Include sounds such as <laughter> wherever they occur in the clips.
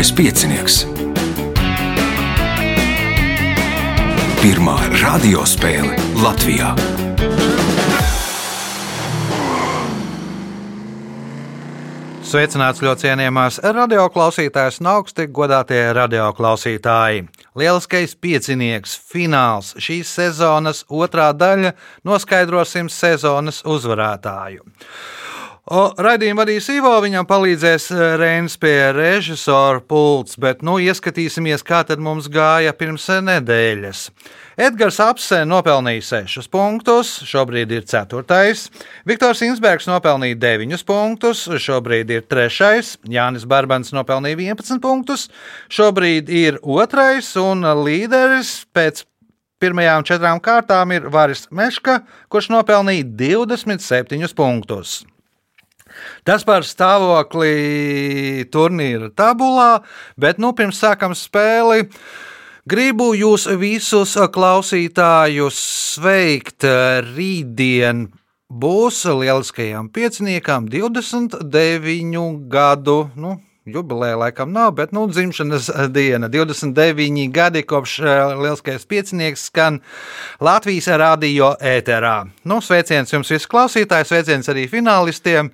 Lieliskais piecinieks. Pirmā radiospēle Latvijā. Sveicināts ļoti cienījamās radioklausītājas un augsti godātie radioklausītāji. Lieliskais piecinieks, fināls, šīs sezonas otrā daļa, noskaidrosim sezonas uzvarētāju. Raidījumu vadīs Ivo, viņam palīdzēs eh, Reinis pie režisora pults, bet nu ieskatīsimies, kā tad mums gāja pirms nedēļas. Edgars Apse nopelnīja 6 punktus, šobrīd ir 4. Viktors Insbergs nopelnīja 9 punktus, šobrīd ir 3. Jānis Barbans nopelnīja 11 punktus, šobrīd ir 2. un līderis pēc pirmajām četrām kārtām ir Varis Meška, kurš nopelnīja 27 punktus. Tas par stāvokli turnīra tabulā, bet nu, pirms sākam spēli. Gribu jūs visus klausītājus sveikt rītdien. Būs lieliskajam pieciniekam 29 gadu, nu, jubileja laikam nav, bet nu, dzimšanas diena. 29 gadi kopš uh, lielskais piecinieks skan Latvijas radio ēterā. Nu, sveiciens jums visklausītājs, sveiciens arī finālistiem.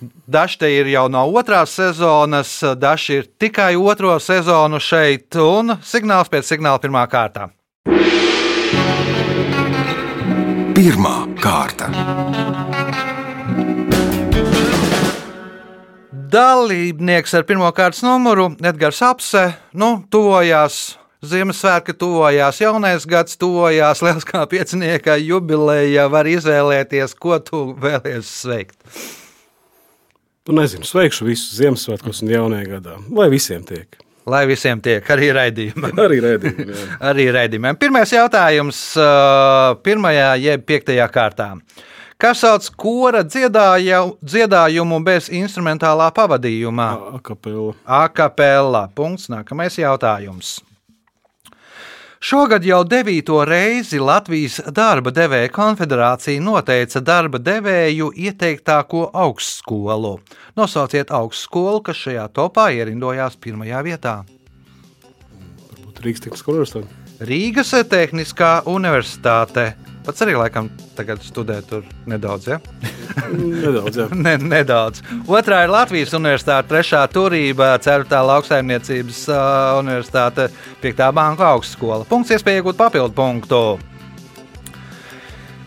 Dažs ir jau no otrās sezonas, dažs ir tikai otro sezonu šeit, un signāls pēc signāla pirmā kārta. Pirmā kārta. Dalībnieks ar pirmā kārtas numuru Edgars Apse, nu, tuvojās Ziemassvētki tuvojās, jaunais gads tuvojās, lieliskā piecinieka jubileja. Var izvēlēties, ko tu vēlies sveikt. Nu, nezinu, sveikšu visus Ziemassvētkos un jaunajā gadā. Lai visiem tiek. Lai visiem tiek, arī raidījumam. Arī raidījumam. jā. <laughs> arī raidījumam. Pirmais jautājums, pirmajā jeb piektajā kārtā. Kas sauc kora dziedāju, dziedājumu bez instrumentālā pavadījuma? Akapela. Akapella. Punkts. Nākamais jautājums. Šogad jau devīto reizi Latvijas darba devēja konfederācija noteica darba devēju ieteiktāko augstskolu. Nosauciet augstskolu, kas šajā topā ierindojās pirmajā vietā. Rīgas Tehniskā universitāte. Rīgas Tehniskā universitāte. Pats arī laikam tagad studē tur nedaudz. Ja? Nedaudz, jā. <laughs> ne, nedaudz. Otrā ir Latvijas universitāte, trešā turība, ceturtā lauksaimniecības uh, universitāte, piektā banka augstskola. Punkts iespēja iegūt papildu punktu.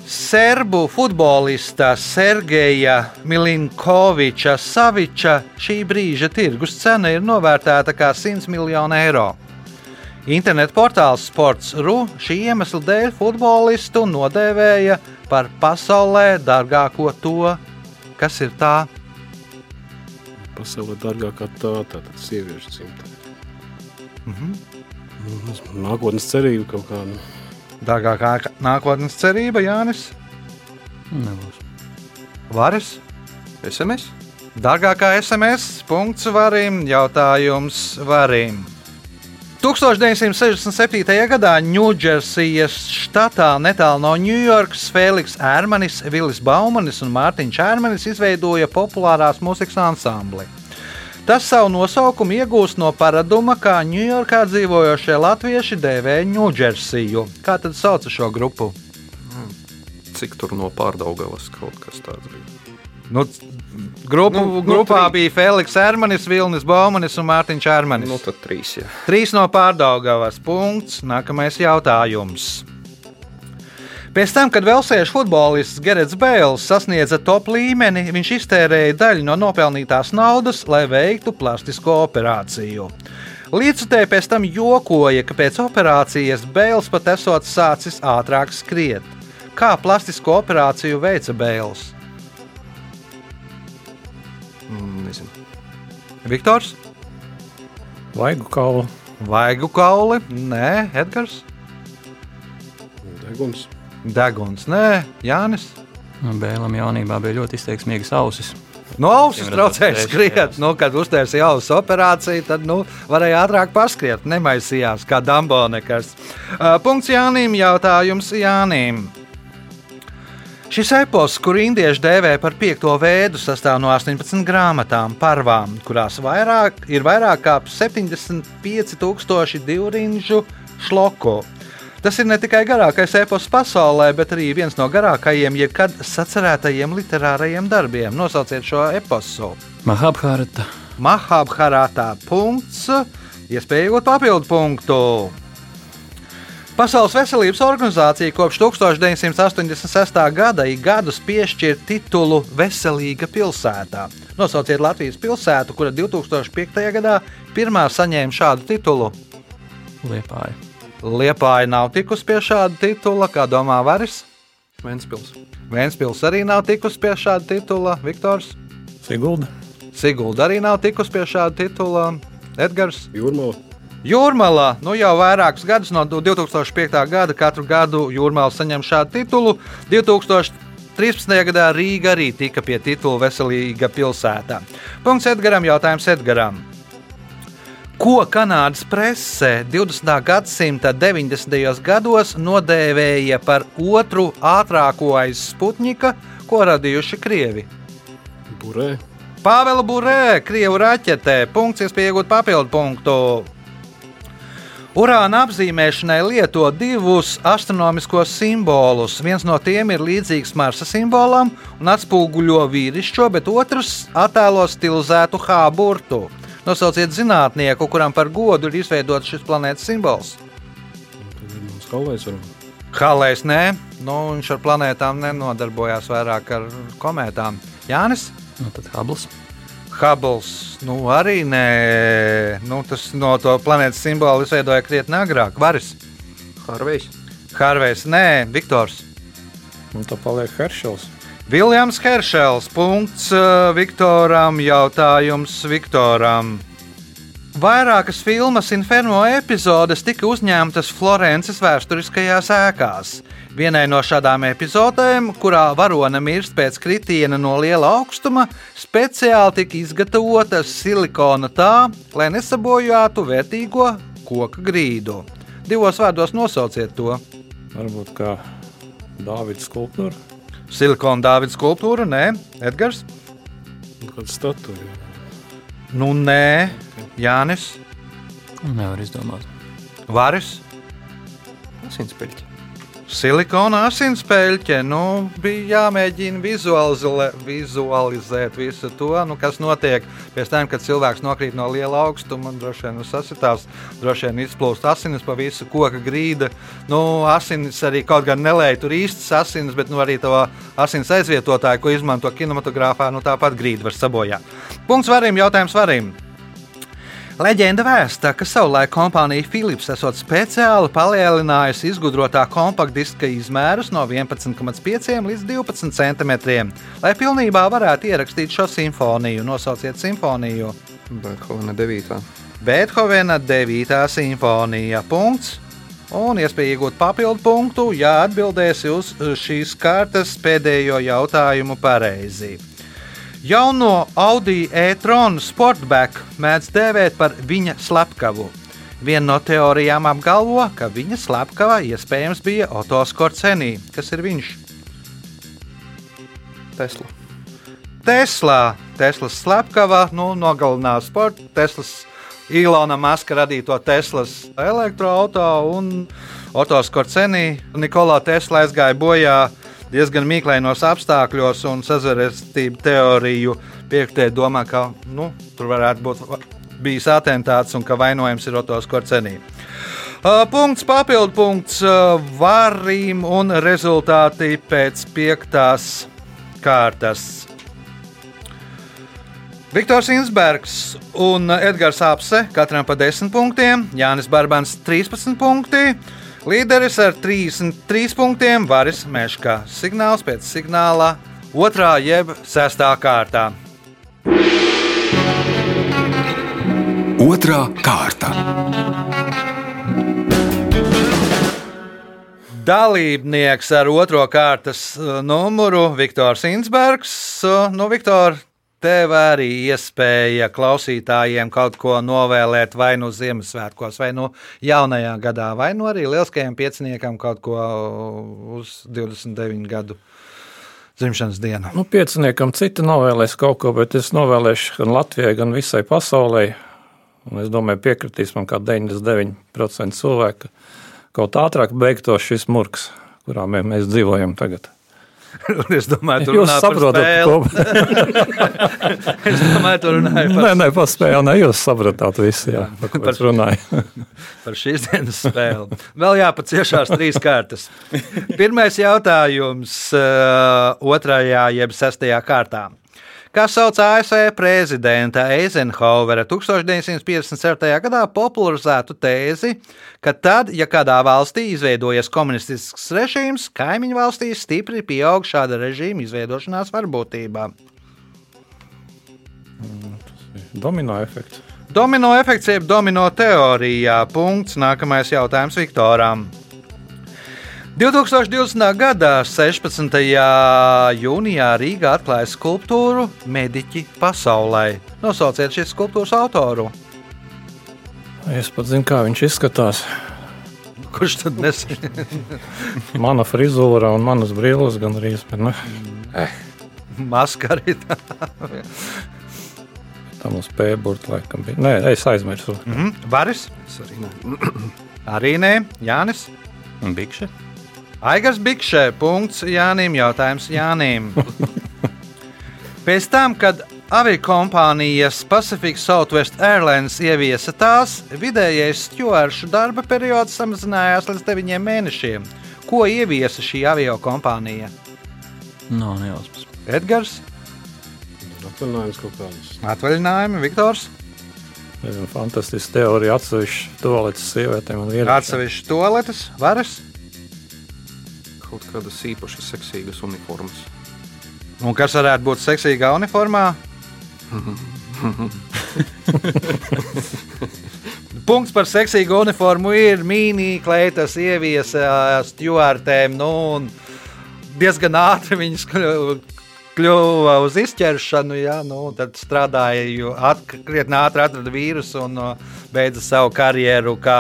Serbu futbolista Sergeja Milinkoviča Saviča šī brīža tirgus cena ir novērtēta kā 100 miljonu eiro. Internetu portāls Sports.ru šī iemesla dēļ futbolistu nodēvēja par pasaulē dārgāko to, kas ir tā. Pasaulē dārgākā tā, tātad sieviešu cimta. Mhm. Nākotnes cerība kaut kāda. Dārgākā nākotnes cerība, Jānis Nebūs. Varis. SMS? Dārgākā SMS punkts varim, jautājums varim. 1967. gadā Ņūdžersijas štatā netālu no Ņujorkas Feliks Ērmanis, Vilis Baumanis un Mārtiņš Ērmanis izveidoja populārās mūzikas ansambli. Tas savu nosaukumu iegūst no paraduma, kā Ņujorkā dzīvojošie latvieši dēvē Ņūdžersiju. Kā tad sauc šo grupu? Cik tur no pārdaugavas kaut kas tāds bija? Nu, grupu, Nu, nu, nu, grupā trī- bija Feliks Ērmanis, Vilnis Baumanis un Mārtiņš Ērmanis. Nu, tad trīs, jā. Trīs no pārdaugavas punkts. Nākamais jautājums. Pēc tam, kad Velsiešu futbolists Gerets Bēls sasniedza top līmeni, viņš iztērēja daļu no nopelnītās naudas, lai veiktu plastisko operāciju. Līdzutēji pēc tam jokoja, ka pēc operācijas Bēls pat esot sācis ātrāk skriet. Kā plastisko operāciju veica Bēls? Viktors, Vaigu kaulu. Vaigu kauli, nē, Edgars, Deguns. Deguns, nē, Jānis. Nu, Bēlam jaunībā bija ļoti izteiksmīgas ausis. No ausis Viņam traucēja skriet. Nu, kad uztaisīja ausis operāciju, tad nu, varēja ātrāk paskriet. Nemaisījās kā dambonekas. Uh, punkts Jānim. Jautājums Jānim. Šis epos, kuru indieši dēvē par piekto veidu, sastāv no 18 grāmatām, parvām, kurās vairāk, ir vairāk kā 75,000 divrīņu šloku. Tas ir ne tikai garākais epos pasaulē, bet arī viens no garākajiem jebkad sacerētajiem literārajiem darbiem. Nosauciet šo eposu. Mahabharata. Mahabharata punkts, iespēja iegūt papildu punktu. Pasaules veselības organizācija kopš 1986. gada ik gadus piešķir titulu Veselīga pilsētā. Nosauciet Latvijas pilsētu, kura 2005. gadā pirmā saņēma šādu titulu. Liepāja. Liepāja nav tikusi pie šāda titula, kā domā Varis. Ventspils. Vēnspils arī nav tikusi pie šāda titula, Viktors. Sigulda. Sigulda arī nav tikusi pie šāda titula, Edgars. Jūrmāla. Jūrmālā nu jau vairākus gadus, no 2005. gada, katru gadu Jūrmāla saņem šādu titulu. 2013. gadā Rīga arī tika pie titula Veselīga pilsētā. Punkts Edgaram, jautājums Edgaram. Ko Kanādas presē 20. gadsimta 90. gados nodēvēja par otru ātrāko aiz Sputņika, ko radījuši Krievi? Burē. Pāvela Burē, Krievu raķetē, punkts, iespēja iegūt papildu punktu. Urāna apzīmēšanai lieto divus astronomiskos simbolus. Viens no tiem ir līdzīgs Marsa simbolam un atspoguļo vīrišķo, bet otrs attēlo stilizētu H burtu. Nosauciet zinātnieku, kuram par godu ir izveidots šis planētas simbols. Varam. Halējs nē, nu, viņš ar planētām nenodarbojās vairāk ar komētām. Jānis? Nu, tad Hubbles. Hubbles, nu arī nē, nu, tas no to planētas simbolu izveidoja krietni agrāk. Varis, Harvejs. Harvejs, nē, Viktors. Un tā paliek Heršels. Viljams Heršels, punkts uh, Viktoram, jautājums Viktoram. Vairākas filmas Inferno epizodes tika uzņemtas Florences vēsturiskajās ēkās. Vienai no šādām epizodēm, kurā varone mirst pēc kritiena no liela augstuma, speciāli tika izgatavota silikona tā, lai nesabojātu vērtīgo koku grīdu. Divos vārdos nosauciet to. Varbūt kā Dāvidas skulptūra. Silikona Dāvidas skulptūra, nē, Edgars. Kāda statuja. Nu, nē, Jānis, Nevar izdomāt. Varis. Asinspēļķi. Silikona asinspēļķe. Nu, bija jāmēģina vizualizē, vizualizēt visu to, nu, kas notiek pēc tam, kad cilvēks nokrīt no liela augstuma. Droši vien sasitās, droši vien izplūst asinis pa visu koka grīdu. Nu, asinis arī kaut gan nelēja tur īstas asinis, bet nu, arī to asins aizvietotāju, ko izmanto kinematogrāfā, nu, tāpat grīdu var sabojāt. Punkts varim, jautājums varim. Leģenda vēsta, ka savulaik kompānija Philips esot speciāli palielinājusi izgudrotā kompaktdiska izmērus no 11,5 līdz 12 cm, lai pilnībā varētu ierakstīt šo simfoniju. Nosauciet simfoniju. Beethovena 9. Beethovena 9. simfonija. Punkts. Un iespēja iegūt papildu punktu, ja atbildēsi uz šīs kārtas pēdējo jautājumu pareizi. Jauno Audi e-tronu Sportback mēdz dēvēt par viņa slepkavu. Viena no teorijām apgalvo, ka viņa slepkava iespējams bija Oto Skorcenī. Kas ir viņš? Tesla. Tesla. Teslas slepkava nu, nogalinās sporta. Teslas Ilona Maska radīto Teslas elektroautorātu un Oto Skorcenī. Nikolā Tesla aizgāja bojā diezgan mīklainos apstākļos, un sazvērestību teoriju piektē domā, ka nu, tur varētu būt bijis atentāts un ka vainojams ir Otos Korcenī. Punkts, papildu punkts varim un rezultāti pēc piektās kārtas. Viktors Insbergs un Edgars Apse katram pa 10 punktiem, Jānis Barbans 13 punkti. Līderis ar 33 punktiem Varis Meškā. Signāls pēc signāla otrā jeb sestā kārtā. Otra kārta. Dalībnieks ar otro kārtas uh, numuru Viktors Insbergs. Uh, Nu, Viktor, tev arī iespēja klausītājiem kaut ko novēlēt vai nu Ziemassvētkos, vai nu jaunajā gadā, vai nu arī lielskajam pieciniekam kaut ko uz 29 gadu dzimšanas dienu. Nu, pieciniekam citi novēlēs kaut ko, bet es novēlēšu gan Latvijai, gan visai pasaulē. Un es domāju, piekritīs man kā 99% cilvēku, ka kaut ātrāk beigtos šis murgs, kurā mē- mēs dzīvojam tagad. <laughs> es domāju, tur Jūs par saprotat, spēli. <laughs> Es domāju, tur runāja par, Nē, nē, paspēju, ne jūs sapratāt visu, jā, par ko es runāju. <laughs> par šīs dienas spēli. Vēl jāpaciešās trīs kārtas. Pirmais jautājums uh, otrajā, jeb sestajā kārtā. Kā sauc ASV prezidenta Eizenhowera 1957. gadā popularizētu tēzi, ka tad, ja kādā valstī izveidojas komunistisks režīms, kaimiņu valstīs stipri pieaug šāda režīma izveidošanās varbūtība. Domino efekts. Domino efekts, jeb domino teorijā. Punkts. Nākamais jautājums Viktoram. 2020. gada 16. jūnijā Rīgā atklāja skulptūru Mediķi pasaulē. Nosauciet šīs skulptūras autoru. Es pat zinu, kā viņš izskatās. Kurš tad nezina? <laughs> Mana frizūra un manas brīvības gan arī. Ne, Maska arī tā. tam uz pēburta laikam bija. Nē, es aizmirsu. Mhm. Varis? Es arī ne. Arī nē. Jānis? Un bikši? Aigars Bikšē, punkts Jānim, jautājums Jānim. <laughs> Pēc tam, kad aviokompānijas Pacific Southwest Airlines ieviesa tās, vidējais stūršu darba periods samazinājās līdz 9 mēnešiem. Ko ieviesa šī aviokompānija? Nav nejausmas. Edgars, Atvaļinājums kaut kādas. atvaļinājumi, Viktors, Nezinu, fantastiska teorija atsevišķi toaletes sievietēm un vīriešiem. atsevišķi toaletes, varas. Kaut kādas īpašas seksīgas uniformas. Un kas varētu būt seksīgā uniformā? <laughs> Punkts par seksīgu uniformu ir mīnija kleitas ieviesa stūrtēm. Nu, un diezgan ātri viņas kļuva uz izķeršanu. Jā, nu, tad strādāja, krietni ātri atrada vīrusu un uh, beidza savu karjeru kā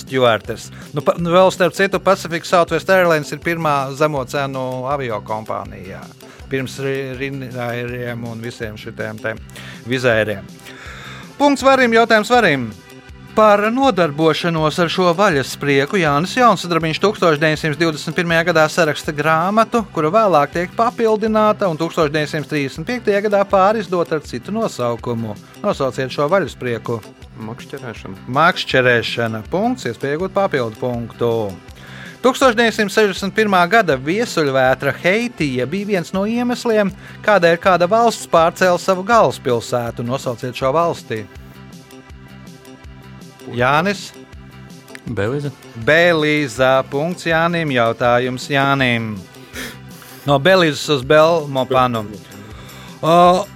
stūrtes. Nu, pa, nu, vēl starp citu, Pacific Southwest Airlines ir pirmā zemo cenu avio kompānija. Pirms Rīgām un visiem šiem vizēriem. Punkts varim, jautājums varim. Par nodarbošanos ar šo vaļas sprieku Jānis Jaunsudrabiņš 1921. gadā saraksta grāmatu, kura vēlāk tiek papildināta un 1935. gadā pārizdota ar citu nosaukumu. Nosauciet šo vaļas sprieku. Makšķerēšana. Makšķerēšana. Punkts, iespēja iegūt papildu punktu. 1961. gada viesuļvētra Haitija bija viens no iemesliem, kādēļ kāda valsts pārcēla savu galvaspilsētu. Nosauciet šo valsti. Jānis, Belize. Belīza. Punkts Jānim. Jautājums Jānim. No Belīzes uz Belmopanu. O,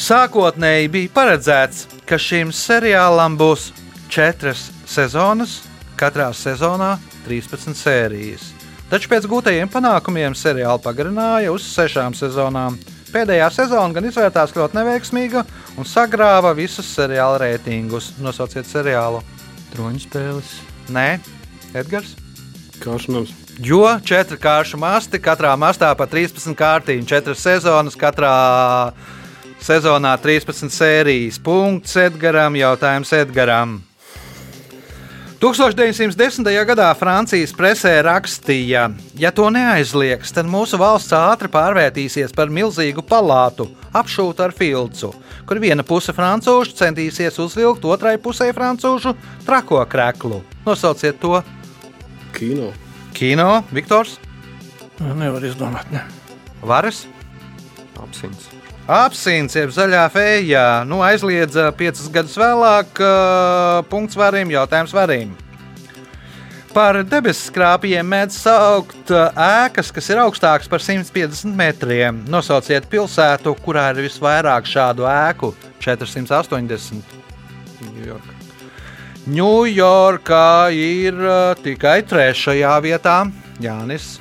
Sākotnēji bija paredzēts, ka šim seriālam būs četras sezonas, katrā sezonā 13 sērijas. Taču pēc gūtajiem panākumiem seriālu pagarināja uz sešām sezonām. Pēdējā sezona gan izvērtās ļoti neveiksmīga un sagrāva visus seriāla reitingus. Nosauciet seriālu. Troņu spēles. Nē, Edgars. Kāršanās. Jo četri kāršu masti, katrā mastā pa 13 kārtiņu, četras sezonas, katrā sezonā 13 sērijas. Punkts Edgaram, jautājums Edgaram. 1910. gadā Francijas presē rakstīja, ja to neaizliegs, tad mūsu valsts ātri pārvērtīsies par milzīgu palātu, apšūtu ar filcu, kur viena puse francūžu centīsies uzvilkt otrai pusē francūžu trako kreklu. Nosauciet to Kino. kino, Viktors, Nevar izdomāt. Ne. Varas. Apsins. Apsīns, jeb zaļā fēja, nu aizliedza piecus gadus vēlāk, uh, punkts varim, jautājums varim. Par debesu skrāpjiem mēdz saukt ēkas, kas ir augstākas par 150 metriem. Nosauciet pilsētu, kurā ir visvairāk šādu ēku - 480. Ņujorka. Ņujorkā ir uh, tikai trešajā vietā Jānis.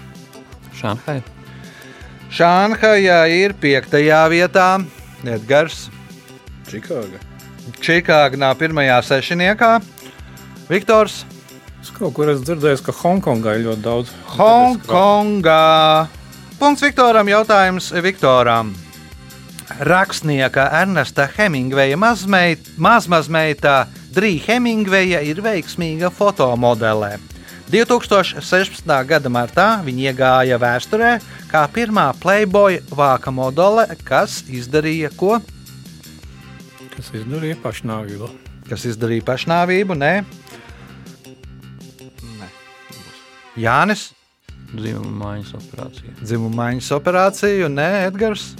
Šanhai. Šanhajā ir piektajā vietā Edgars. Čikāga. Nav pirmajā sešniekā. Viktors, Es kaut kur esmu dzirdējis, ka Hongkongā ir ļoti daudz. Hongkongā Punkts Viktoram. Jautājums Viktoram. Rakstnieka Ernesta Hemingveja mazmeit, mazmazmeita Drīja Hemingveja ir veiksmīga fotomodele. 2016. gada martā viņa iegāja vēsturē kā pirmā Playboy vāka modele, kas izdarīja ko? Kas izdarīja pašnāvību? Kas izdarīja pašnāvību? Nē, Nē, Jānis. Dzimuma maiņas operācija. Dzimuma maiņas operāciju, nē, Edgars.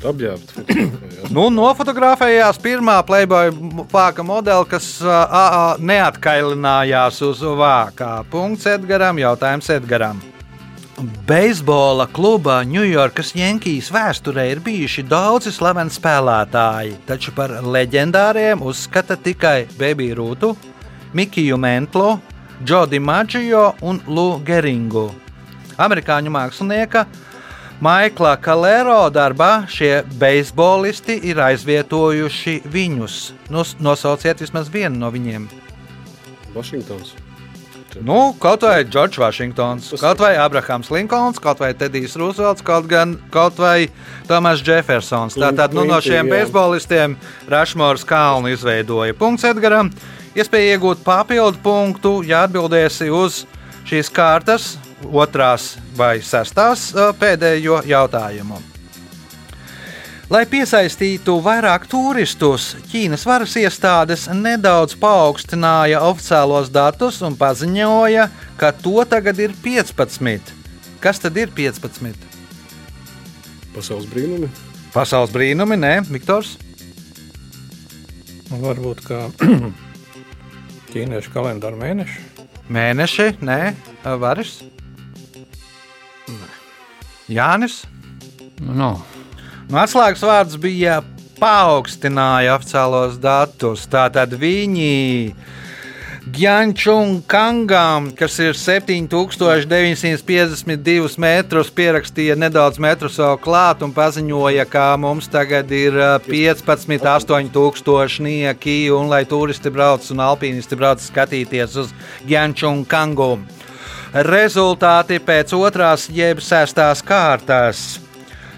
Tas būtu apģērbts. <clears throat> Nu, nofotografējās pirmā Playboy vāka modele, kas ā, neatkailinājās uz vākā. Punkts Edgaram, jautājums Edgaram. Beisbola kluba Ņujorkas Yankees vēsturē ir bijuši daudzi slaveni spēlētāji, taču par leģendāriem uzskata tikai Baby Rūtu, Mikiju Mentlo, Džodi Maģio un Lu Geringu. Amerikāņu mākslinieka Maikla Kalero darbā šie beisbolisti ir aizvietojuši viņus. Nos, nosauciet vismaz vienu no viņiem. Vašingtons. Nu, kaut vai Džordžs Vašingtons, kaut vai Abrahams Linkolns, kaut vai Tedijs Roosevelts, kaut, gan, kaut vai Tomas Jeffersons. Tātad nu, no šiem beisbolistiem Rašmors Kalnu izveidoja. Punkts Edgaram. Iespēja iegūt papildu punktu, ja atbildēsi uz šīs kārtas otrās vai sestās pēdējo jautājumu. Lai piesaistītu vairāk turistus, Ķīnas varas iestādes nedaudz paaugstināja oficiālos datus un paziņoja, ka to tagad ir 15. Kas tad ir 15? Pasaules brīnumi. Pasaules brīnumi, nē, Viktors. Nu, Varbūt kā <clears throat> ķīniešu kalendāra mēneši. Mēneši, nē, varas. Jānis. Nav. Nu, atslēgas vārds bija paaugstināja oficiālos datus. Tātad viņi Gjančunkangam, kas ir 7952 metrus, pierakstīja nedaudz metrus vēl klāt un paziņoja, ka mums tagad ir ā, 15, 8000 nieki, un lai turisti brauc un alpīnisti brauc skatīties uz Gjančunkangu. Rezultāti pēc otrās jeb sestās kārtas.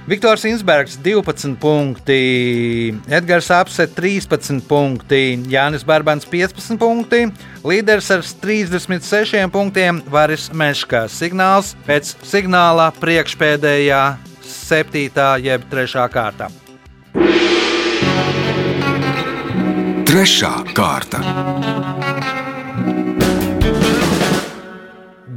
Viktors Insbergs 12 punkti, Edgars Apse 13 punkti, Jānis Barbans 15 punkti, līderis ar 36 punktiem Varis Meškās. Signāls pēc signāla priekšpēdējā, septītā jeb trešā kārta. Trešā kārta.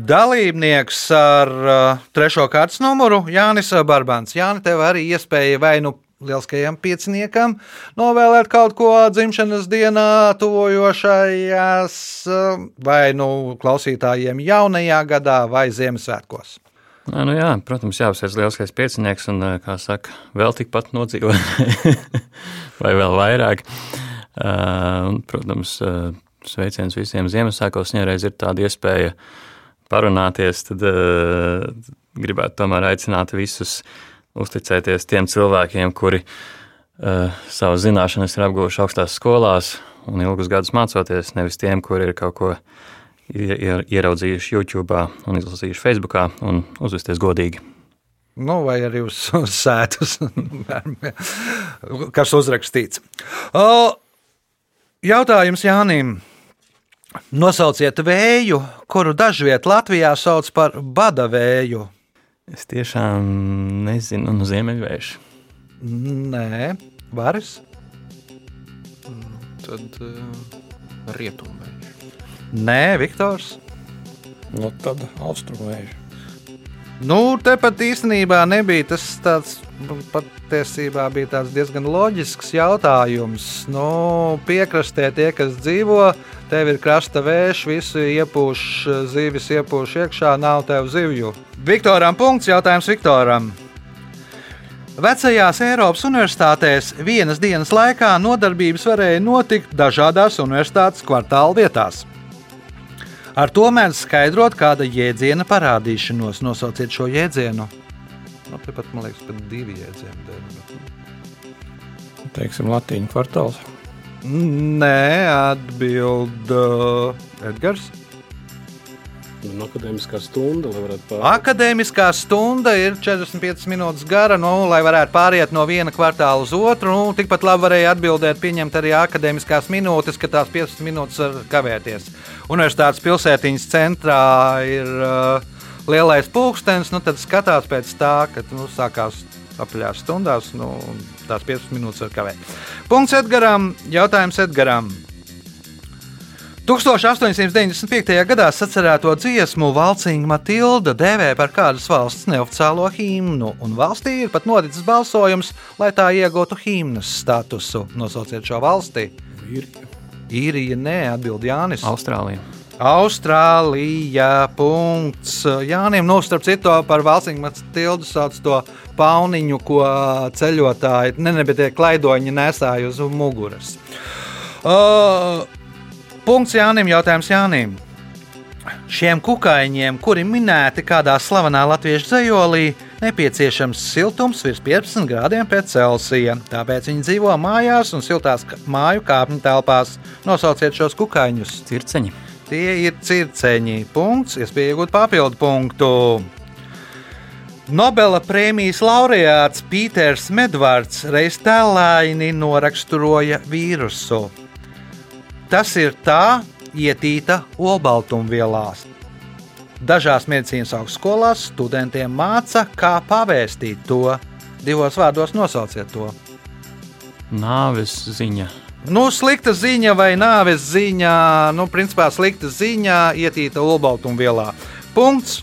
Dalībnieks ar uh, trešo kārtas numuru Jānis Barbans. Jāni, tev arī iespēja vai nu lielskajam pieciniekam novēlēt kaut ko dzimšanas dienā, tuvojošajās, uh, vai nu klausītājiem jaunajā gadā vai Ziemassvētkos. Nē, nu jā, protams, jāapsveic lielskais piecinieks un, eh, kā saka, vēl tikpat nodzīvot, <laughs> vai vēl vairāk. Uh, un, protams, uh, sveiciens visiem Ziemassvētkos, ja reiz ir tāda iespēja parunāties, tad uh, gribētu tomēr aicināt visus uzticēties tiem cilvēkiem, kuri uh, savu zināšanas ir apguvuši augstās skolās un ilgus gadus mācoties, nevis tiem, kuri ir kaut ko ie- ie- ieraudzījuši YouTube un izlasījuši Facebook un uzvesties godīgi. Nu, vai arī uz, uz sēdes, kas uzrakstīts. O, jautājums Jānim. Nosauciet vēju, kuru dažviet Latvijā sauc par bada vēju. Es tiešām nezinu, no ziemeļvēju. Nē, varas. Tad uh, rietumvējš. Nē, Viktors. Nu, tad austrumēji. Nu, tepat īstenībā nebija tas tāds, nu, patiesībā bija tāds diezgan loģisks jautājums. Nu, piekrastē tie, kas dzīvo, tev ir krasta vējš, visi iepūš, zivis iepūš iekšā, nav tev zivju. Viktoram punkts, jautājums Viktoram. Vecajās Eiropas universitātēs vienas dienas laikā nodarbības varēja notikt dažādās universitātes kvartāla vietās. Ar to mēdz skaidrot kāda jēdziena parādīšanos. Nosauciet šo jēdzienu. Nu, Tāpat man liekas, ka divi jēdzieni. dēļ, bet- Teiksim, Latīņu kvartāls. Nē, atbild uh, Edgars. Un akadēmiskā stunda, lai varētu pārēt. Akadēmiskā stunda ir 45 minūtes gara, nu, lai varētu pāriet no viena kvartāla uz otru. Nu, tikpat labi varēja atbildēt, pieņemt arī akadēmiskās minūtes, ka tās 15 minūtes var kavēties. Universitātes pilsētiņas centrā ir uh, lielais pulkstenis, nu, tad skatās pēc tā, ka nu, sākās apaļās stundās, nu, un tās 15 minūtes var kavēt. Punkts Edgaram, jautājums Edgaram. 1895. gadā sacerēto dziesmu Valcīna Matilda dēvē par kādas valsts neoficiālo himnu, un valstī ir pat noticis balsojums, lai tā iegūtu himnas statusu. Nosauciet šo valsti. Ir Īrija neatbild Jānis. Austrālija. Austrālija. Punkts. Jānim, nu, starp citu, par Valcīnu Matildu sauc to pauniņu, ko ceļotāji, ne, ne bet tie klaidoņi nesāja uz muguras. Uh, punkts Jānim, jautājums Jānim. Šiem kukaiņiem, kuri minēti kādā slavenā latviešu dzējolī, nepieciešams siltums virs 15 grādiem pēc Celsija. Tāpēc viņi dzīvo mājās un siltās māju kāpņu telpās. Nosauciet šos kukaiņus. Circeņi. Tie ir circeņi. Punkts, iespēja iegūt papildu punktu. Nobela prēmijas laureāts Pīters Medvards reiz tēlāini noraksturoja vīrusu. Tas ir tā ietīta olbaltumvielās. Dažās medicīnas augstskolās studentiem māca, kā pavēstīt to. Divos vārdos nosauciet to. Nāves ziņa. Nu, slikta ziņa vai nāves ziņa, nu, principā slikta ziņa ietīta olbaltumvielā. Punkts.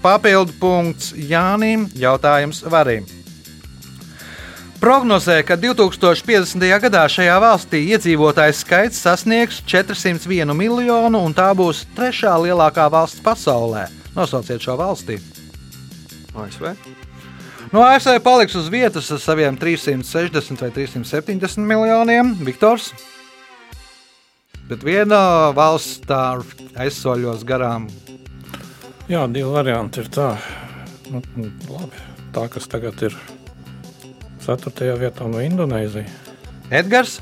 Papildu punkts Jānim. Jautājums Varim. Prognozē, ka 2050. gadā šajā valstī iedzīvotāju skaits sasniegs 401 miljonu, un tā būs trešā lielākā valsts pasaulē. Nosauciet šo valsti. ASV. No ASV paliks uz vietas ar saviem 360 vai 370 miljoniem. Viktors. Bet viena valsts tā aizsoļos garām. Jā, divi varianti ir tā. Nu, nu, labi. Tā, kas tagad ir 4. vietā no Indonēzijas. Edgars,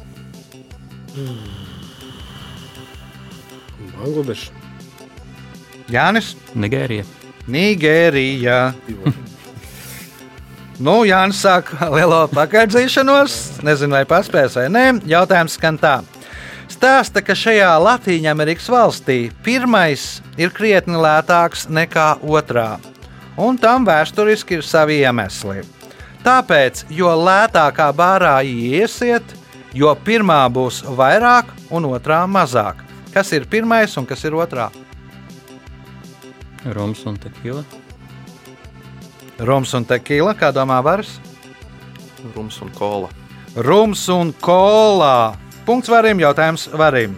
Bangladeša. Jānis, Nigērija. Nigērija. Nu, Jānis sāk lielo pakaļdzīšanos. Nezinu, vai paspēs vai nē. Jautājums skan tā. Stāsta, ka šajā Latvijas valstī pirmais ir krietni lētāks nekā otrā, un tam vēsturiski ir savi iemesli. Tāpēc, jo lētākā bārā iesiet, jo pirmā būs vairāk un otrā mazāk. Kas ir pirmais un kas ir otrā? Roms un Tekila. Rums un tekila, kā domā Vārs? Rums un kola. Rums un kolā. Punkts varim, jautājums varim.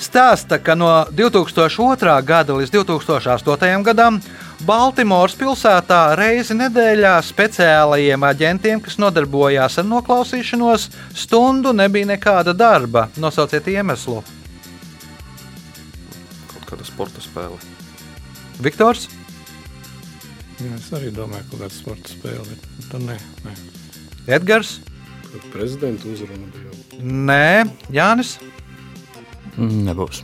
Stāsta, ka no 2002. gada līdz 2008. gadam Baltimoras pilsētā reizi nedēļā speciālajiem aģentiem, kas nodarbojās ar noklausīšanos, stundu nebija nekāda darba. Nosauciet iemeslu. Kaut kāda sporta spēle. Viktors, Jā, es arī domāju, ka kāda sporta spēle ir. Tad nē, nē. Edgars, Kad prezidenta uzruna bija. Nē, Jānis. Nebūs.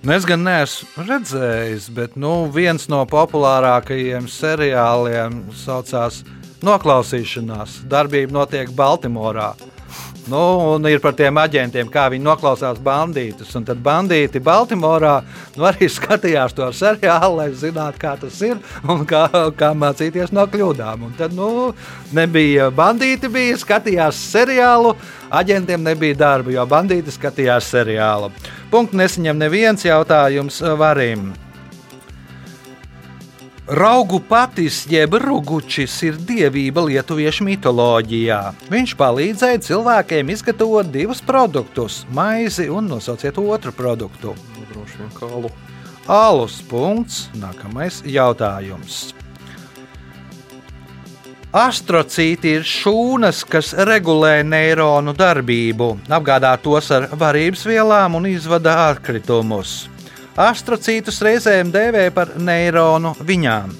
Nu, es gan neesmu redzējis, bet nu, viens no populārākajiem seriāliem saucās Noklausīšanās. Darbība notiek Baltimorā. Nu, un ir par tiem aģentiem, kā viņi noklausās bandītus. Un tad bandīti Baltimorā nu, arī skatījās to seriālu, lai zinātu, kā tas ir un kā, kā mācīties no kļūdām. Un tad nu, nebija bandīti, bija skatījās seriālu, aģentiem nebija darba, jo bandīti skatījās seriālu. Punkts nesaņem neviens jautājums varim. Raugu patis jeb rugučis ir dievība lietuviešu mitoloģijā. Viņš palīdzēja cilvēkiem izgatavot divus produktus - maizi un nosauciet otru produktu. Nu, Droši vien kalu. Alus punkts. Nākamais jautājums. Astrocīti ir šūnas, kas regulē neironu darbību, apgādā tos ar varības vielām un izvada atkritumus. Astrocītus reizēm dēvē par neironu viņām.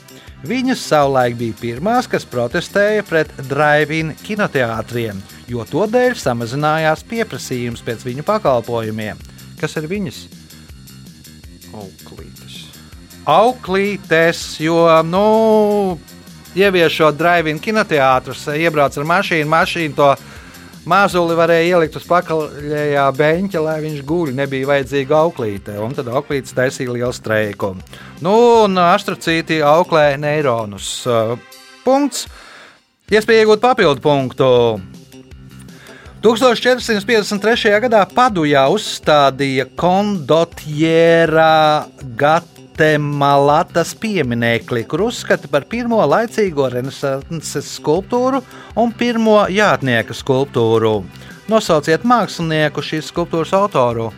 Viņas savulaik bija pirmās, kas protestēja pret drive-in kinoteātriem, jo to dēļ samazinājās pieprasījums pēc viņu pakalpojumiem. Kas ir viņas? Auklītis. auklītes, jo, nu, ieviešot drive-in kinoteātrus, iebrauc ar mašīnu, mašīnu to mazuli varēja ielikt uz pakaļējā beņķa, lai viņš guļ. Nebija vajadzīga auklīte, un tad auklītes taisīja lielu streiku. Nu, un astrocīti auklē neironus. Punkts. Iespēja iegūt papildu punktu. 1453. gadā Padujā uzstādīja kondotjera Gatemalatas pieminekli, kur uzskata par pirmo laicīgo renesanses skulptūru un pirmo jātnieka skulptūru. Nosauciet mākslinieku šīs skulptūras autoru.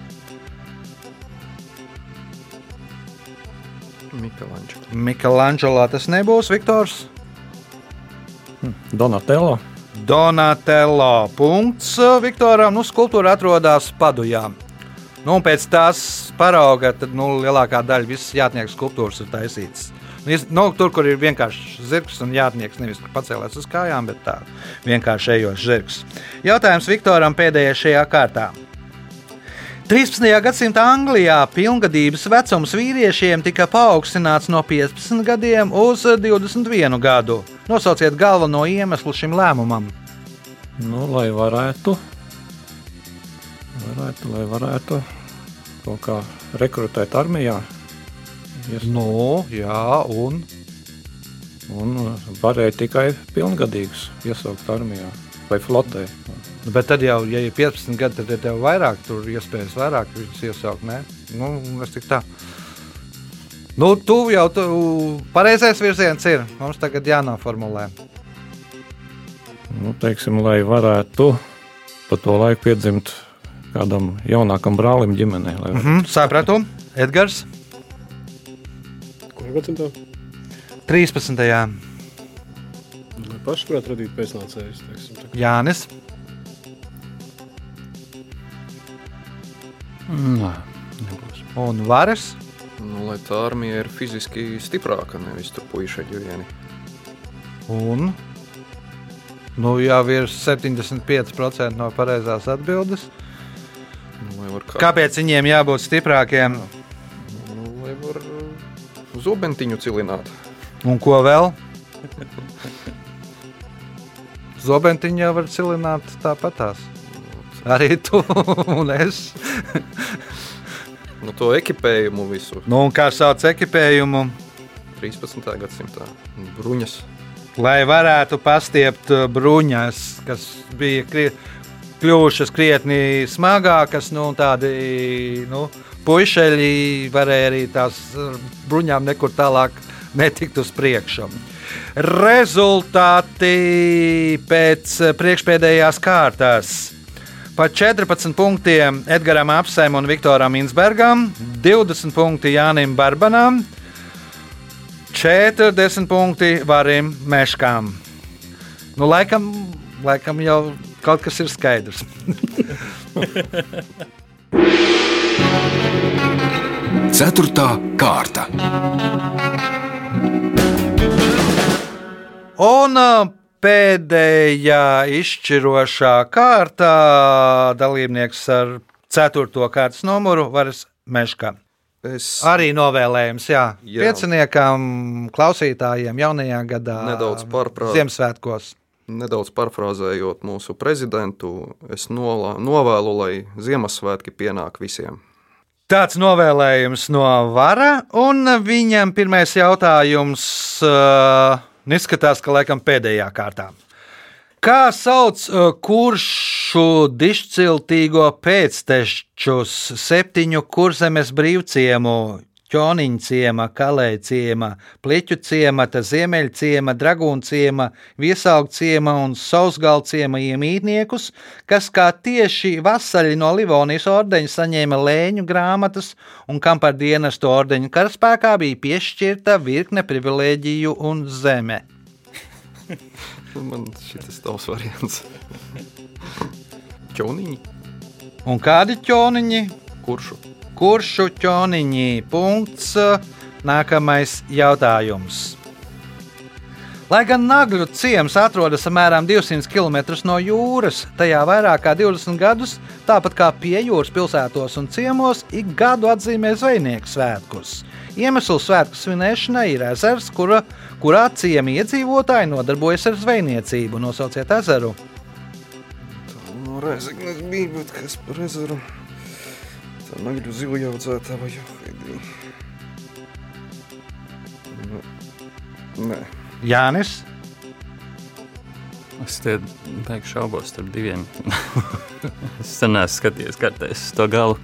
Mikalančs. Michelangelo tas nebūs Viktors. Donatello. Donatello. Punkts Viktoram. Nu, skulptūra atrodas Padujā. Nu, un pēc tās parauga, tad nu, lielākā daļa visas jātnieku skulptūras ir taisītas. Nu, Nu, tur, kur ir vienkārši zirgs un jātnieks, nevis pacēlās uz kājām, bet tā vienkārši ejošs zirgs. Jautājums Viktoram pēdējais šajā kārtā. 13. gadsimta Anglijā pilngadības vecums vīriešiem tika paaugstināts no 15 gadiem uz 21 gadu. Nosauciet galveno iemeslu šim lēmumam. Nu, lai varētu, varētu, lai varētu kaut kā rekrutēt armijā. Ies- Nu, jā, un Un varēja tikai pilngadīgus iesaukt armijā vai flotē. Bet tad jau, ja ir 15 gadi, tad ir tev vairāk, tur iespējas vairāk viņus iesaukt. Ne? Nu, es tik tā. Nu, tu jau tu, pareizais virziens ir. Mums tagad jānoformulē. Nu, teiksim, lai varētu pa to laiku piedzimt kādam jaunākam brālim ģimenē. Lai... Mhm, sapratu. Edgars Kurā gadsimtā? 13. Lai paši varētu radīt pēcnācējus. Jānis. Nē, nebūs. Un varas. Nu, lai tā armija ir fiziski stiprāka, nevis tur puiši vieni. Un nu, jau ir 75% no pareizās atbildes. Kāpēc viņiem jābūt stiprākiem? nu, lai var uz obentiņu cilināt. Un ko vēl? Zobentiņu jau var cilināt tāpatās. Arī tu un es. Nu, to ekipējumu visu Nu, un kā sauc ekipējumu, 13. gadsimtā. Bruņas. lai varētu pastiept uh, bruņas, kas bija kri kļuvušas krietni smagākas, nu, tādi nu, puišeļi varēja arī tās ar bruņām nekur tālāk netikt uz priekšu. Rezultāti pēc priekšpēdējās kārtas. Pa 14 punktiem Edgars Apsēm un Viktoram Insbergam, 20 punkti Jānim Barbanam, 40 punkti Varim Meškām. Nu, laikam, laikam jau kaut kas ir skaidrs. <laughs> Ceturtā kārta. Un ā, pēdējā izšķirošā kārtā dalībnieks ar 4. kārtas numuru Varas Meškā. Es Arī novēlējums, jā, Jā. pieciniekam, klausītājiem jaunajā gadā, Nedaudz pārprāt. Ziemassvētkos. Nedaudz parafrāzējot mūsu prezidentu, es nolā, novēlu, lai Ziemassvētki pienāk visiem. Tāds novēlējums no Vara, un viņam pirmais jautājums uh, izskatās, ka laikam pēdējā kārtā. Kā sauc uh, kuršu dišciltīgo pēctečus septiņu kurzemes brīvciemu? Ķoniņa ciema, kalēja ciema, pliķu ciema, ziemeļa ciema, dragūna ciema, viesauga ciema un sausgala ciema iemītniekus, kas kā tieši vasaļi no Livonijas ordeņa saņēma lēņu grāmatas un kam par dienestu ordeņa karaspēkā bija piešķirta virkne privilēģiju un zeme. Man šis tavs variants. Ķauniņi, Un kādi ķoniņi? kuršu? Kuršu ķoniņi? Punkts. Nākamais jautājums. Lai gan Nagļu ciems atrodas apmēram 200 km no jūras, tajā vairāk kā 20 gadus, tāpat kā pie jūras pilsētos un ciemos, ik gadu atzīmē zvejnieku svētkus. Iemesls svētku svinēšanai ir ezers, kura, kurā ciemi iedzīvotāji nodarbojas ar zvejniecību. Nosauciet ezeru. No Reizeknas bija, bet kas par ezeru? Tā zivju audzētā vai johaidī? Nu, nē. Jānis. Es te beigšu šaubos starp diviem. es <laughs> sen neesmu skatījies kartēs uz to galu.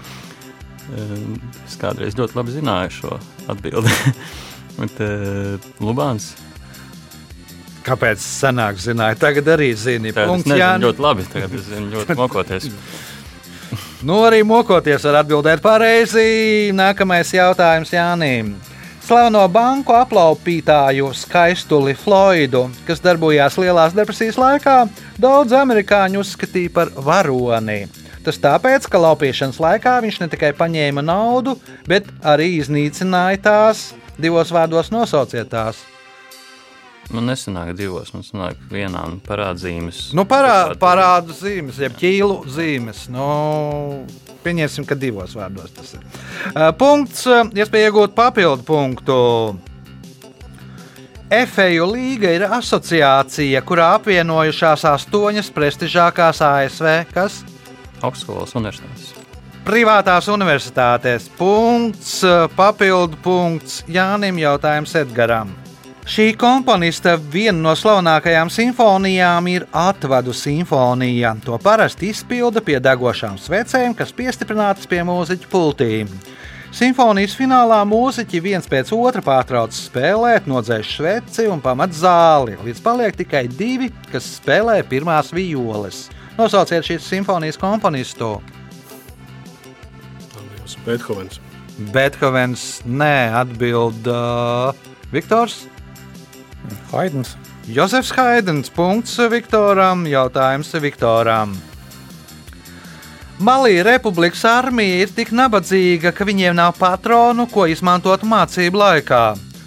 Ehm, Es kādreiz ļoti labi zināju šo atbildi. <laughs> Bet uh, Lubāns. Kāpēc senāk zināja? Tagad arī zini. Tā, es Punkts nezinu Jānis. ļoti labi. Tagad es zinu ļoti mokoties. <laughs> Nu, arī mokoties var atbildēt pareizi. Nākamais jautājums Jānim. Slaveno banku aplaupītāju skaistuli Floydu, kas darbojās Lielās depresijas laikā, daudz amerikāņu uzskatīja par varoni. Tas tāpēc, ka laupīšanas laikā viņš ne tikai paņēma naudu, bet arī iznīcināja tās. Divos vārdos nosauciet tās. Man nesanāk divos, man sanāk vienā nu, parādzīmes. Nu, parā, parādu zīmes, jeb ķīlu zīmes. Nu, pieņemsim, ka divos vārdos tas ir. Uh, Punkts, uh, iespēja iegūt papildu punktu. Efeju līga ir asociācija, kurā apvienojušās astoņas prestižākās ASV, kas Augstskolas universitātes. privātās universitātēs. Punkts, uh, papildu punkts Jānim, jautājums Edgaram. Šī komponista viena no slavenākajām simfonijām ir Atvadu simfonija. To parasti izpilda pie degošām svecēm, kas piestiprinātas pie mūziķa pultīm. Simfonijas finālā mūziķi viens pēc otra pārtrauc spēlēt, nodzēš sveci un pamat zāli, līdz paliek tikai divi, kas spēlē pirmās violes. Nosauciet šīs simfonijas komponistu. Beethovens. Bethovens, nē, atbild uh, Viktors. Haidens. Jozefs Haidens, punkts Viktoram, jautājums Viktoram. Malī republikas armija ir tik nabadzīga, ka viņiem nav patronu, ko izmantot mācību laikā.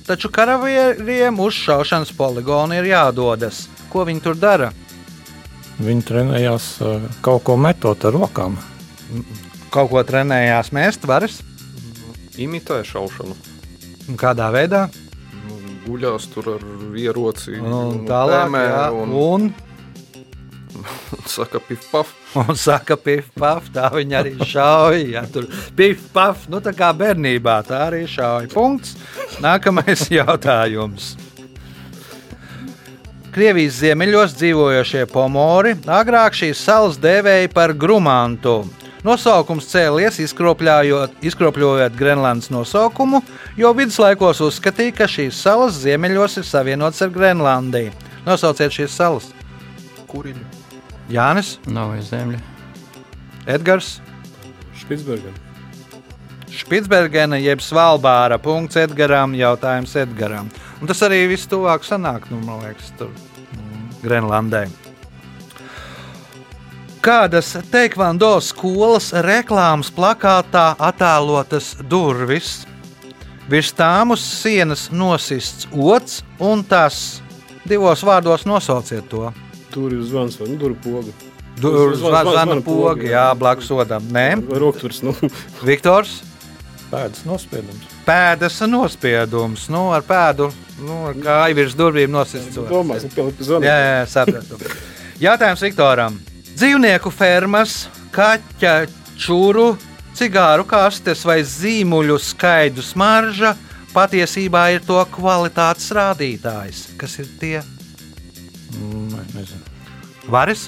Taču karavīriem uz šaušanas poligonu ir jādodas. Ko viņi tur dara? Viņi trenējās uh, kaut ko metot ar rokām. Kaut ko trenējās mēst, varas? Imitē šaušanu. Un Kādā veidā? Nu, Guļās tur ar ieroci. Un tālāk, tēmē jā, un, un, <laughs> saka, pif, paf. un saka, pif, paf, tā viņi arī šauja. Jā, tur pif, paf, nu tā kā bērnībā tā arī šauja. Punkts. Nākamais <laughs> jautājums. Krievijas ziemeļos dzīvojošie pomori agrāk šīs salas dēvēja par grumantu. Nosaukums cēlies izkropļojot Grenlandes nosaukumu, jo viduslaikos uzskatīja, ka šīs salas ziemeļos ir savienotas ar Grenlandiju. Nosauciet šīs salas. Kuriļu. Jānis, Nav zemļa. Edgars, Špitsbergen. Špitsbergena jeb Svalbāra. Punkts Edgaram, jautājums Edgaram. Un tas arī viss tuvāk sanāk, nu, man liekas, tur mm, Grenlandē. Kādas teikvando skolas reklāmas plakātā attēlotas durvis? Virs tām uz sienas nosists ots un tas. Divos vārdos nosauciet to. Tur ir zvans vai nu, durvju poga. Durvis Zvana- poga, jā, blakus odam. Nē, rokturs? Nu, <laughs> Viktors. Pēdas nospiedums. Pēdas nospiedums, nu, ar pēdu, nu, ar kāju virs durvīm nosists. domās, ka pielikt zvanu. Jā, jā, sapratu. <laughs> Jautājums Viktoram. Dzīvnieku fermas, kaķa čūru, cigāru kastes vai zīmuļu skaidu smarža patiesībā ir to kvalitātes rādītājs. Kas ir tie? Mm, nezinu. Varis?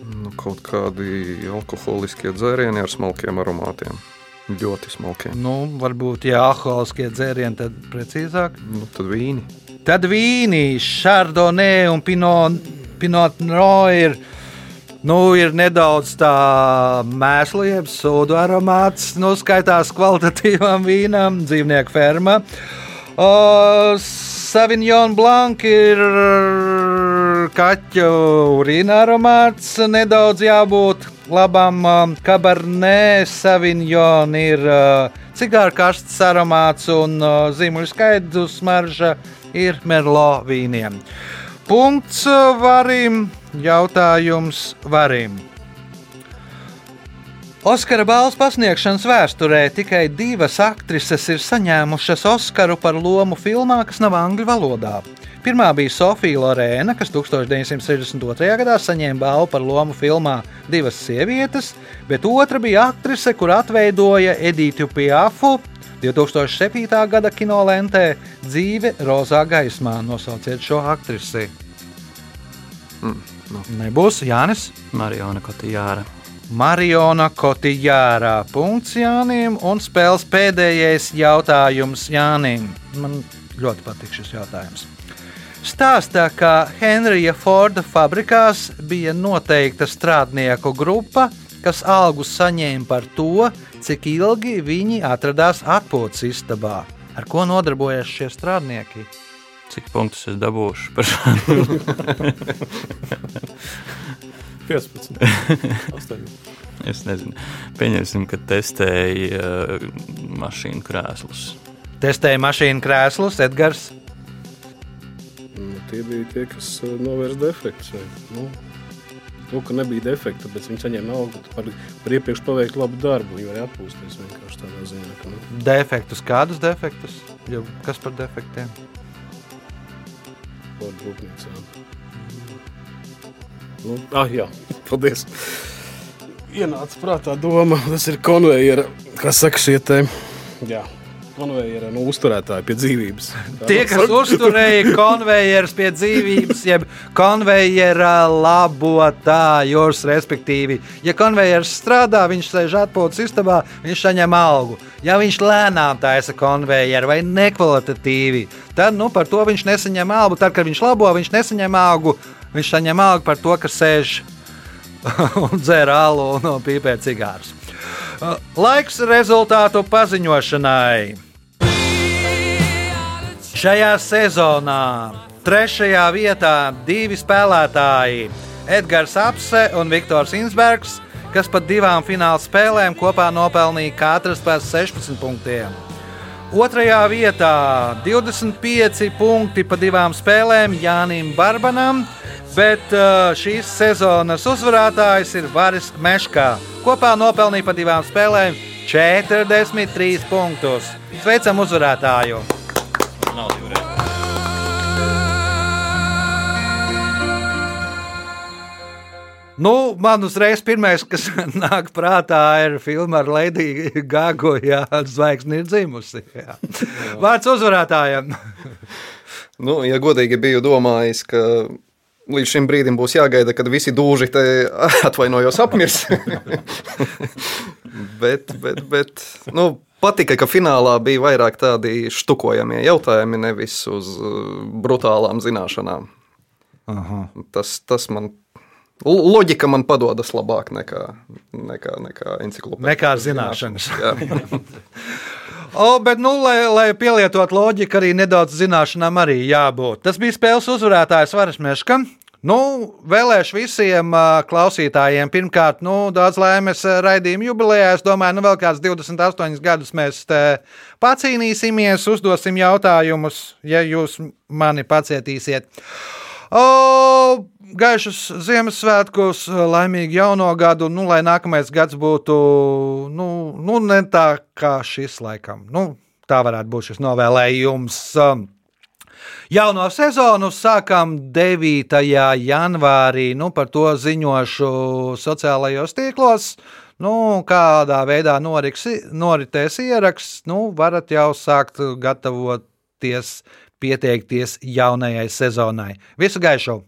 Nu, kaut kādi alkoholiskie dzērieni ar smalkiem aromātiem. Ļoti smalkiem. Nu, varbūt, ja alkoholiskie dzērieni, tad precīzāk. Nu, tad vīni. Tad vīni, šardonē un pinot, pinot no ir, nu, ir nedaudz tā mēslu, jeb sūdu aromāts, nu, skaitās kvalitatīvam vīnam, dzīvnieku ferma. O, Savignon Blanc ir kaķu urīna aromāts, nedaudz jābūt labam. um, Cabernet Sauvignon ir uh, cigāru kastes aromāts un uh, zīmuļu skaidru smarža. ir Merlo vīniem. Punkts varim, jautājums varim. Oskara balvas pasniegšanas vēsturē tikai divas aktrises ir saņēmušas Oskaru par lomu filmā, kas nav angļu valodā. Pirmā bija Sofija Lorēna, kas 1962. gadā saņēma balvu par lomu filmā Divas sievietes, bet otra bija aktrise, kur atveidoja Edītu Piafu 2007. gada kinolentē Dzīve rozā gaismā. Nosauciet šo aktrisi. Mm, nu. Nebūs Jānis. Mariona Kotijāra. Mariona Kotijārā. Punkts Jānim un spēles pēdējais jautājums Jānim. Man ļoti patīk šis jautājums. Stāstā, ka Henrija Forda fabrikās bija noteikta strādnieku grupa, kas algu saņēma par to, cik ilgi viņi atradās atpūtas istabā. Ar ko nodarbojas šie strādnieki? Cik punktus es dabūšu par šo? <laughs> 15. 8. Es nezinu. Pieņemsim, ka testēja uh, mašīnu krēslus. Testēja mašīnu krēslus, Edgars. Nu, tie bija tie, kas uh, novērsa defektus. Nu, nu, ka nebija defekta, bet viņi saņēma algu par, par iepriekš paveiktu labu darbu. Viņi varēja atpūsties vienkārši tādā ziņā. Ka, nu, Defektus, kādus defektus? Jo, kas par defektiem? Par rūpnīcām. Nu, ah, jā, <laughs> paldies. Ienāca prātā doma, tas ir konvejera, kas saka šie te, jā, konvejera nu, uzturētāji pie dzīvības. <laughs> Tie, kas uzturēja <laughs> konvejerus pie dzīvības, jeb konvejera labotājus, respektīvi, ja konvejers strādā, viņš sēž atpūtas istabā, viņš saņem algu. Ja viņš lēnām taisa konvejeru vai nekvalitatīvi, tad nu, par to viņš nesaņem algu. Tad, kad viņš labo, viņš nesaņem algu. Viņš saņem algu par to, ka sēž <laughs> un dzer alu un pīpē cigārus. Laiks rezultātu paziņošanai. Šajā sezonā trešajā vietā divi spēlētāji - Edgars Apse un Viktors Insbergs, kas pat divām fināla spēlēm kopā nopelnīja katrs pēc 16 punktiem. Otrajā vietā 25 punkti pa divām spēlēm Jānim Barbanam, bet uh, šīs sezonas uzvarētājs ir Varis Meškā. Kopā nopelnīja pa divām spēlēm 43 punktus. Sveicam uzvarētāju! Nu, man uzreiz pirmais, kas <laughs> nāk prātā, ir filma ar Lēdiju Gāgu, ja zvaigzne ir dzimusi. Jā. Vārds uzvarētājiem. <laughs> Nu, ja godīgi biju domājis, ka līdz šim brīdim būs jāgaida, kad visi dūži te <laughs> atvainojos apmirs. bet, bet, bet nu, patika, ka finālā bija vairāk tādi štukojamie jautājumi, nevis uz uh, brutālām zināšanām. Aha. Tas, tas man. Loģika man padodas labāk nekā, nekā, nekā enciklopēdija. Nekā zināšanas. <laughs> O, bet, nu, lai, lai pielietotu loģiku, arī nedaudz zināšanām arī jābūt. Tas bija spēles uzvarētājs Varas Meška. Nu, vēlēšu visiem uh, klausītājiem, pirmkārt, nu, daudz laimes raidījuma jubilejā. Es domāju, nu, vēl kāds 28 gadus mēs pacīnīsimies, uzdosim jautājumus, ja jūs mani pacietīsiet. O, gaišus Ziemassvētkus, laimīgu jauno gadu, nu, lai nākamais gads būtu nu, nu, ne tā kā šis laikam. Nu, tā varētu būt šis novēlējums. Um, Jauno sezonu sākam 9. janvārī. Nu, par to ziņošu sociālajos tīklos. Nu, kādā veidā noriks, noritēs ieraksts, nu, varat jau sākt gatavoties, pieteikties jaunajai sezonai. Visu gaišu!